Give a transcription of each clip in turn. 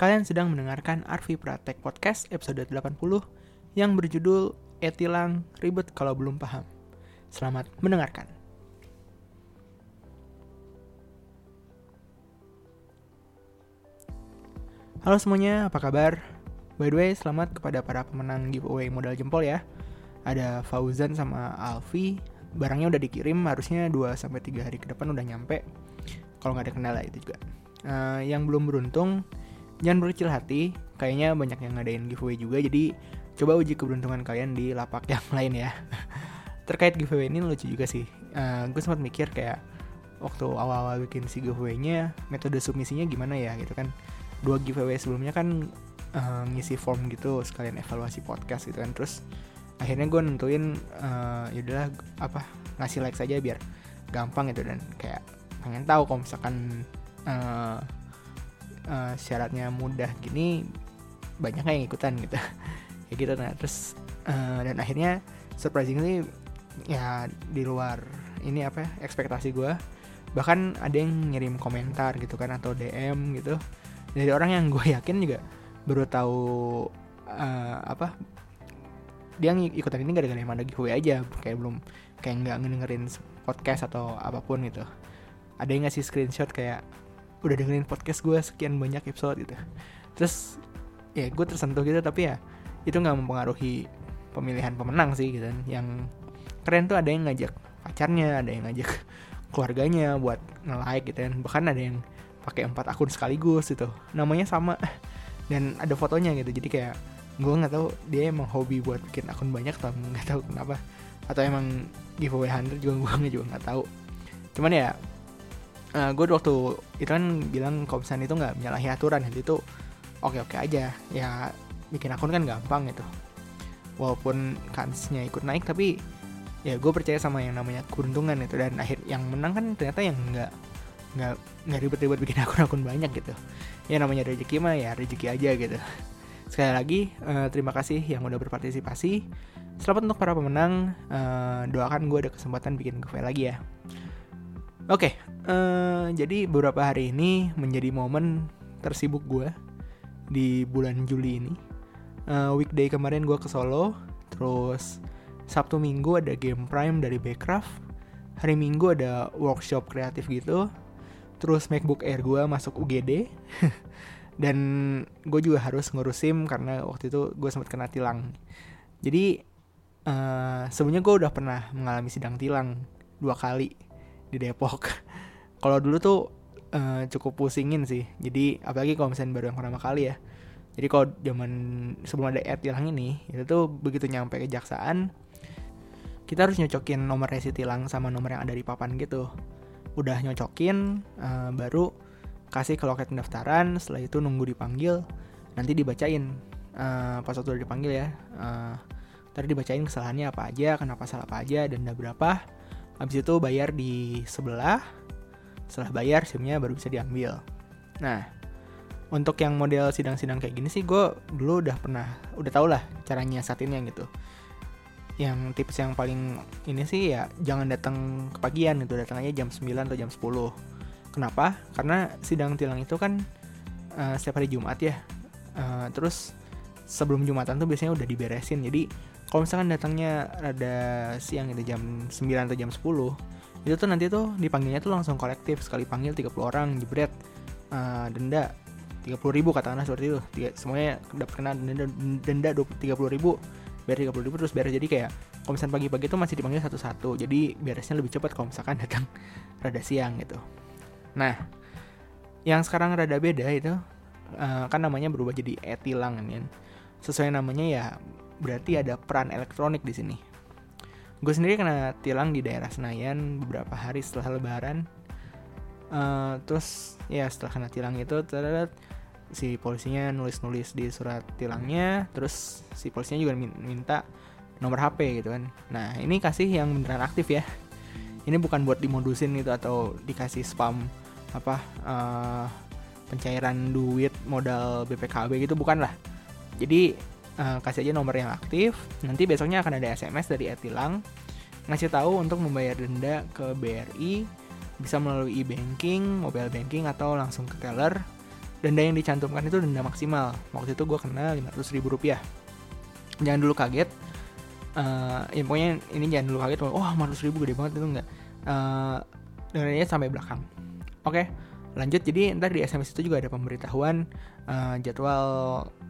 Kalian sedang mendengarkan Arvi Pratek Podcast episode 80 yang berjudul Etilang Ribet Kalau Belum Paham. Selamat mendengarkan. Halo semuanya, apa kabar? By the way, selamat kepada para pemenang giveaway modal jempol ya. Ada Fauzan sama Alfi. Barangnya udah dikirim, harusnya 2-3 hari ke depan udah nyampe. Kalau nggak ada kendala itu juga. Uh, yang belum beruntung, jangan berkecil hati. Kayaknya banyak yang ngadain giveaway juga, jadi coba uji keberuntungan kalian di lapak yang lain ya. Terkait giveaway ini lucu juga sih. Uh, gue sempat mikir kayak waktu awal-awal bikin si giveaway-nya, metode submisinya gimana ya gitu kan. Dua giveaway sebelumnya kan uh, ngisi form gitu sekalian evaluasi podcast gitu kan. Terus akhirnya gue nentuin uh, yaudahlah apa ngasih like saja biar gampang gitu dan kayak pengen tahu kalau misalkan uh, uh, syaratnya mudah gini banyak yang ikutan gitu. Ya gitu. Nah terus uh, dan akhirnya surprisingly ya di luar ini apa ya, ekspektasi gue bahkan ada yang ngirim komentar gitu kan atau DM gitu. Dari orang yang gue yakin juga baru tahu uh, apa dia ikutan ini gara-gara yang ada giveaway aja kayak belum kayak nggak ngedengerin podcast atau apa pun gitu. Ada yang ngasih screenshot kayak udah dengerin podcast gue sekian banyak episode gitu. Terus ya gue tersentuh gitu tapi ya itu nggak mempengaruhi pemilihan pemenang sih gitu kan. Yang keren tuh ada yang ngajak pacarnya ada yang ngajak keluarganya buat nge-like gitu kan. Bahkan ada yang pakai empat akun sekaligus gitu. Namanya sama. Dan ada fotonya gitu. Jadi kayak gue nggak tahu dia emang hobi buat bikin akun banyak atau nggak tahu kenapa. Atau emang giveaway hunter juga gue juga nggak tahu. Cuman ya uh, eh, gue waktu itu kan bilang misalnya itu nggak menyalahi aturan jadi itu oke oke aja ya bikin akun kan gampang gitu walaupun kansnya ikut naik tapi ya gue percaya sama yang namanya keuntungan itu dan akhir yang menang kan ternyata yang nggak nggak nggak ribet-ribet bikin akun-akun banyak gitu ya namanya rezeki mah ya rezeki aja gitu Sekali lagi, uh, terima kasih yang udah berpartisipasi. Selamat untuk para pemenang. Uh, doakan gue ada kesempatan bikin giveaway lagi ya. Oke, okay, uh, eh, jadi beberapa hari ini menjadi momen tersibuk gue di bulan Juli ini. Uh, weekday kemarin gue ke Solo, terus Sabtu Minggu ada game Prime dari Backcraft. Hari Minggu ada workshop kreatif gitu. Terus MacBook Air gue masuk UGD. dan gue juga harus ngurus SIM karena waktu itu gue sempat kena tilang jadi uh, sebenarnya gue udah pernah mengalami sidang tilang dua kali di Depok. Kalau dulu tuh uh, cukup pusingin sih. Jadi apalagi kalau misalnya baru yang pertama kali ya. Jadi kalau zaman sebelum ada ad tilang ini itu tuh begitu nyampe kejaksaan kita harus nyocokin nomor resi tilang sama nomor yang ada di papan gitu. Udah nyocokin uh, baru kasih ke loket pendaftaran setelah itu nunggu dipanggil nanti dibacain. Uh, pas waktu udah dipanggil ya uh, ntar dibacain kesalahannya apa aja kenapa salah apa aja denda berapa habis itu bayar di sebelah setelah bayar simnya baru bisa diambil nah untuk yang model sidang-sidang kayak gini sih gue dulu udah pernah udah tau lah caranya satinnya gitu yang tips yang paling ini sih ya jangan datang kepagian gitu datang aja jam 9 atau jam 10 Kenapa? Karena sidang tilang itu kan uh, setiap hari Jumat ya. Uh, terus sebelum Jumatan tuh biasanya udah diberesin. Jadi kalau misalkan datangnya rada siang itu jam 9 atau jam 10, itu tuh nanti tuh dipanggilnya tuh langsung kolektif. Sekali panggil 30 orang, jebret, uh, denda 30 ribu katakanlah seperti itu. Tiga, semuanya dapat kena denda, denda 30 ribu bayar 30 ribu terus beres jadi kayak kalau misalkan pagi-pagi tuh masih dipanggil satu-satu jadi beresnya lebih cepat kalau misalkan datang rada siang gitu Nah, yang sekarang rada beda itu uh, kan namanya berubah jadi e-tilang kan. Sesuai namanya ya berarti ada peran elektronik di sini. Gue sendiri kena tilang di daerah Senayan beberapa hari setelah Lebaran. Uh, terus ya setelah kena tilang itu terlihat si polisinya nulis-nulis di surat tilangnya, terus si polisinya juga minta nomor HP gitu kan. Nah ini kasih yang beneran aktif ya. Ini bukan buat dimodusin itu atau dikasih spam apa uh, pencairan duit modal BPKB gitu bukan lah jadi uh, kasih aja nomor yang aktif. Nanti besoknya akan ada SMS dari Etilang ngasih tahu untuk membayar denda ke BRI bisa melalui e-banking, mobile banking atau langsung ke teller. Denda yang dicantumkan itu denda maksimal. Waktu itu gue kena 500 ribu rupiah. Jangan dulu kaget. Uh, ya pokoknya ini jangan dulu kaget. Oh, 500 ribu gede banget itu enggak. Uh, dendanya sampai belakang. Oke okay, lanjut. Jadi ntar di SMS itu juga ada pemberitahuan uh, jadwal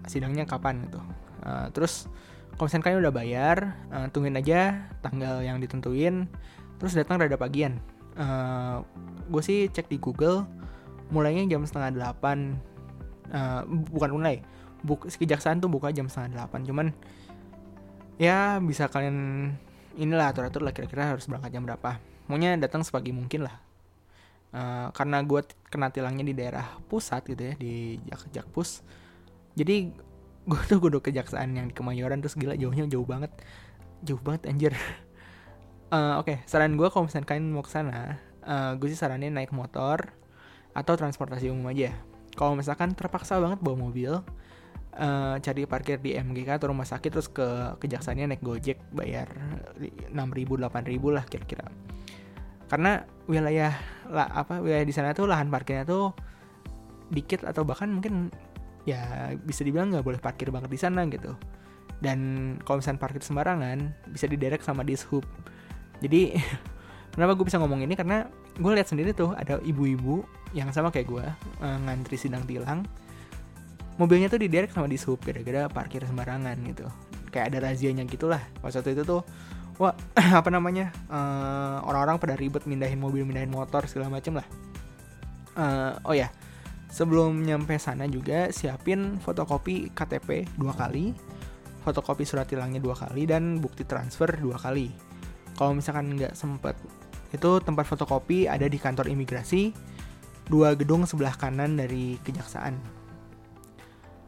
sidangnya kapan gitu uh, terus misalnya kalian udah bayar uh, tungguin aja tanggal yang ditentuin terus datang rada pagian. Uh, gue sih cek di Google mulainya jam setengah delapan. Uh, bukan mulai buk kejaksaan tuh buka jam setengah delapan cuman ya bisa kalian inilah atur atur lah kira-kira harus berangkat jam berapa. Maunya datang sepagi mungkin lah. Uh, karena gue kena tilangnya di daerah pusat gitu ya di Jak Jakpus. Jadi gue tuh gue kejaksaan yang di Kemayoran terus gila jauhnya jauh banget jauh banget anjir uh, oke okay, saran gue kalau misalnya kalian mau ke sana uh, gue sih saranin naik motor atau transportasi umum aja. Kalau misalkan terpaksa banget bawa mobil, uh, cari parkir di MGK atau rumah sakit terus ke kejaksaannya naik Gojek bayar 6.000 8.000 lah kira-kira. Karena wilayah lah apa wilayah di sana tuh lahan parkirnya tuh dikit atau bahkan mungkin ya bisa dibilang nggak boleh parkir banget di sana gitu. Dan kalau misalnya parkir sembarangan bisa diderek sama dishub. Jadi kenapa gue bisa ngomong ini karena gue lihat sendiri tuh ada ibu-ibu yang sama kayak gue uh, ngantri sidang tilang mobilnya tuh diderek sama di sub gara-gara parkir sembarangan gitu kayak ada razianya gitulah pas waktu itu tuh wah apa namanya uh, orang-orang pada ribet mindahin mobil mindahin motor segala macem lah uh, oh ya sebelum nyampe sana juga siapin fotokopi KTP dua kali fotokopi surat tilangnya dua kali dan bukti transfer dua kali kalau misalkan nggak sempet itu tempat fotokopi ada di kantor imigrasi dua gedung sebelah kanan dari kejaksaan.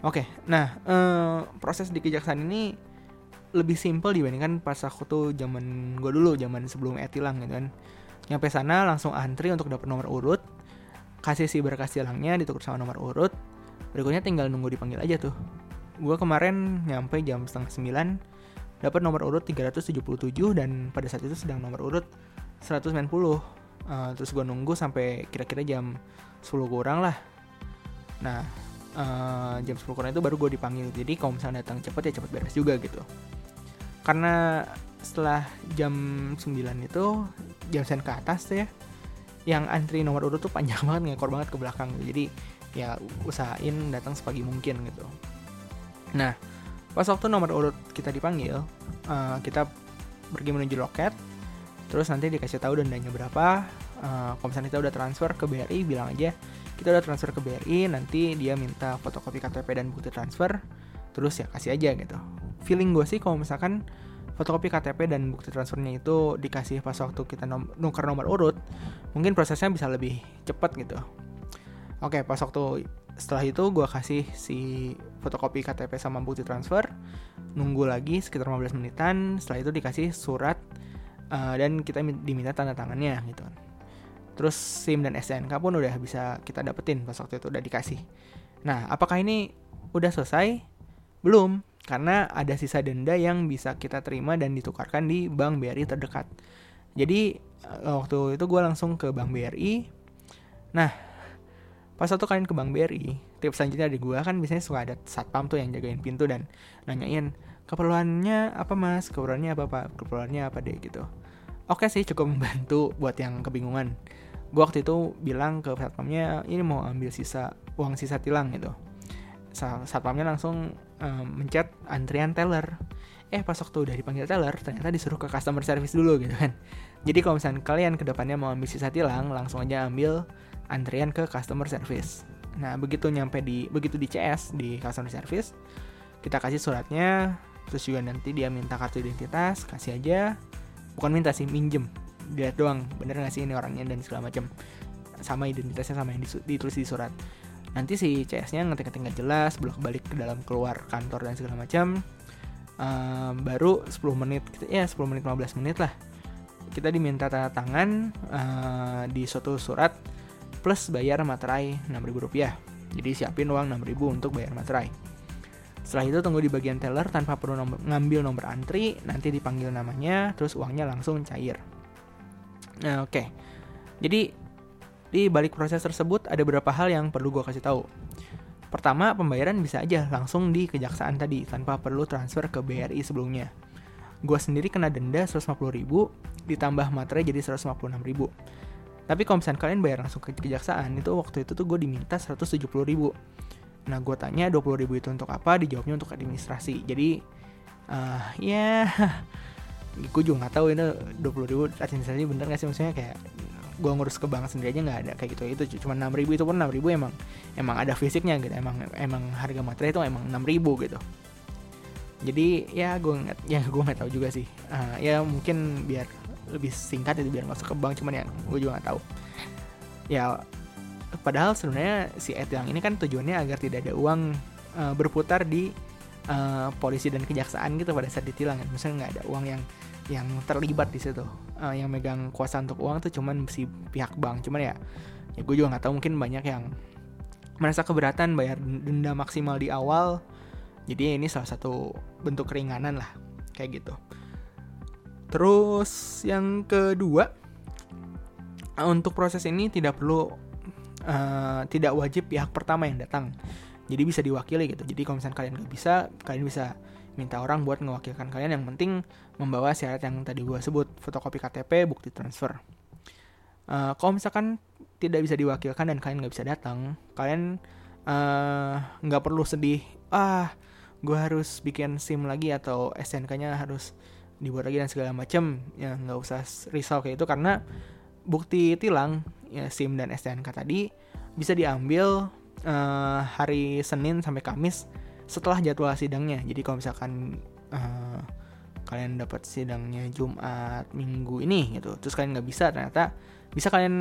Oke, nah eh, proses di kejaksaan ini lebih simpel dibandingkan pas aku tuh zaman gue dulu, zaman sebelum etilang gitu kan. Nyampe sana langsung antri untuk dapat nomor urut, kasih si berkas tilangnya ditukar sama nomor urut, berikutnya tinggal nunggu dipanggil aja tuh. Gue kemarin nyampe jam setengah sembilan, dapat nomor urut 377 dan pada saat itu sedang nomor urut 190 uh, terus gue nunggu sampai kira-kira jam 10 kurang lah. Nah uh, jam 10 kurang itu baru gue dipanggil. Jadi kalau misalnya datang cepet ya cepet beres juga gitu. Karena setelah jam 9 itu jam sen ke atas ya yang antri nomor urut tuh panjang banget ngekor banget ke belakang. Jadi ya usahain datang sepagi mungkin gitu. Nah pas waktu nomor urut kita dipanggil uh, kita pergi menuju loket terus nanti dikasih tahu dendanya berapa uh, kalau misalnya kita udah transfer ke BRI bilang aja kita udah transfer ke BRI nanti dia minta fotokopi KTP dan bukti transfer terus ya kasih aja gitu. Feeling gue sih kalau misalkan fotokopi KTP dan bukti transfernya itu dikasih pas waktu kita nom nuker nomor urut mungkin prosesnya bisa lebih cepat gitu. Oke pas waktu setelah itu gue kasih si fotokopi KTP sama bukti transfer nunggu lagi sekitar 15 menitan setelah itu dikasih surat uh, dan kita diminta tanda tangannya gitu. Terus SIM dan STNK pun udah bisa kita dapetin pas waktu itu udah dikasih. Nah apakah ini udah selesai belum karena ada sisa denda yang bisa kita terima dan ditukarkan di bank BRI terdekat. Jadi uh, waktu itu gue langsung ke bank BRI nah pas waktu kalian ke bank BRI tips selanjutnya di gue kan biasanya suka ada satpam tuh yang jagain pintu dan nanyain keperluannya apa mas? Keperluannya apa pak? Keperluannya apa deh gitu. Oke sih cukup membantu buat yang kebingungan. Gue waktu itu bilang ke satpamnya ini mau ambil sisa uang sisa tilang gitu. Satpamnya langsung um, mencet antrian teller. Eh pas waktu udah dipanggil teller ternyata disuruh ke customer service dulu gitu kan. Jadi kalau misalnya kalian ke depannya mau ambil sisa tilang langsung aja ambil antrian ke customer service. Nah begitu nyampe di begitu di CS di customer service kita kasih suratnya terus juga nanti dia minta kartu identitas kasih aja. Bukan minta sih minjem. Lihat doang bener gak sih ini orangnya dan segala macam. Sama identitasnya sama yang ditulis di surat nanti si CS-nya ngetik-ngetik nggak jelas bolak balik ke dalam keluar kantor dan segala macam um, baru 10 menit gitu, ya 10 menit 15 menit lah kita diminta tanda tangan uh, di suatu surat plus bayar materai 6000 rupiah jadi siapin uang 6000 untuk bayar materai setelah itu tunggu di bagian teller tanpa perlu nomor, ngambil nomor antri, nanti dipanggil namanya, terus uangnya langsung cair. Nah, oke. Okay. Jadi di balik proses tersebut ada beberapa hal yang perlu gue kasih tahu. Pertama, pembayaran bisa aja langsung di kejaksaan tadi tanpa perlu transfer ke BRI sebelumnya. Gue sendiri kena denda 150 ribu, ditambah materai jadi 156 ribu. Tapi kalau misalnya kalian bayar langsung ke kejaksaan, itu waktu itu tuh gue diminta 170 ribu. Nah, gue tanya 20 ribu itu untuk apa? Dijawabnya untuk administrasi. Jadi, uh, ya, yeah, gue juga nggak tahu ini 20 ribu administrasi bener gak sih? Maksudnya kayak gue ngurus ke bank sendiri aja nggak ada kayak gitu. Itu cuma enam ribu itu pun enam ribu emang emang ada fisiknya gitu. Emang emang harga materai itu emang enam ribu gitu. Jadi ya gue nggak ya gue nggak tahu juga sih. Uh, ya mungkin biar lebih singkat itu biar usah ke bank cuman ya gue juga nggak tahu. Ya padahal sebenarnya si etilang ini kan tujuannya agar tidak ada uang uh, berputar di uh, polisi dan kejaksaan gitu pada saat ditilang kan. Misalnya nggak ada uang yang yang terlibat di situ uh, yang megang kuasa untuk uang tuh cuman si pihak bank. Cuman ya ya gue juga nggak tahu mungkin banyak yang merasa keberatan bayar denda maksimal di awal. Jadi ini salah satu bentuk keringanan lah kayak gitu. Terus yang kedua untuk proses ini tidak perlu uh, tidak wajib pihak pertama yang datang. Jadi bisa diwakili gitu. Jadi kalau misalnya kalian nggak bisa kalian bisa minta orang buat mewakilkan kalian. Yang penting membawa syarat yang tadi gue sebut fotokopi KTP bukti transfer. Uh, kalau misalkan tidak bisa diwakilkan dan kalian nggak bisa datang kalian eh, nggak uh, perlu sedih ah gue harus bikin sim lagi atau SNK-nya harus dibuat lagi dan segala macam ya nggak usah risau kayak itu karena bukti tilang ya SIM dan STNK tadi bisa diambil uh, hari Senin sampai Kamis setelah jadwal sidangnya. Jadi kalau misalkan uh, kalian dapat sidangnya Jumat Minggu ini gitu, terus kalian nggak bisa ternyata bisa kalian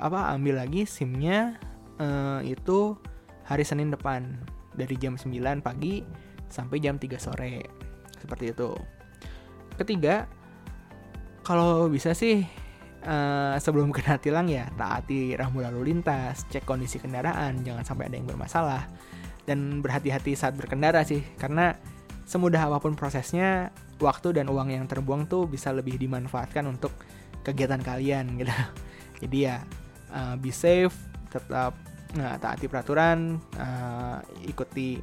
apa ambil lagi SIM-nya uh, itu hari Senin depan dari jam 9 pagi sampai jam 3 sore. Seperti itu. Ketiga, kalau bisa sih uh, sebelum kena tilang ya taati rambu lalu lintas, cek kondisi kendaraan, jangan sampai ada yang bermasalah dan berhati-hati saat berkendara sih. Karena semudah apa pun prosesnya waktu dan uang yang terbuang tuh bisa lebih dimanfaatkan untuk kegiatan kalian gitu. Jadi ya uh, be safe tetap nah, taati peraturan uh, ikuti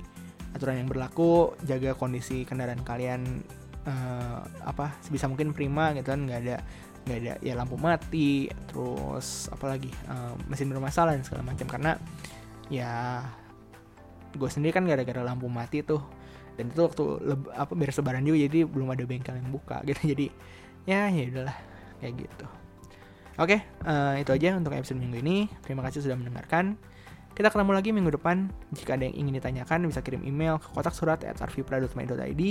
aturan yang berlaku jaga kondisi kendaraan kalian uh, apa sebisa mungkin prima gitu kan. Nggak ada nggak ada ya lampu mati terus apalagi uh, mesin bermasalah dan segala macam. Karena ya gue sendiri kan gara-gara lampu mati tuh. Dan itu waktu leb, apa beres lebaran juga jadi belum ada bengkel yang buka gitu. Jadi ya ya udahlah kayak gitu. Oke uh, itu aja untuk episode minggu ini. Terima kasih sudah mendengarkan. Kita ketemu lagi minggu depan. Jika ada yang ingin ditanyakan bisa kirim email ke kotak surat at arvipra.my.id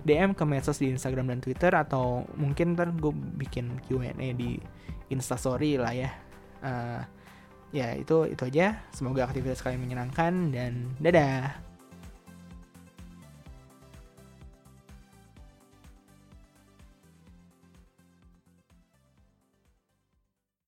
DM ke medsos di Instagram dan Twitter atau mungkin ntar gue bikin Q&A di Instastory lah ya. Uh, ya itu itu aja. Semoga aktivitas kalian menyenangkan dan dadah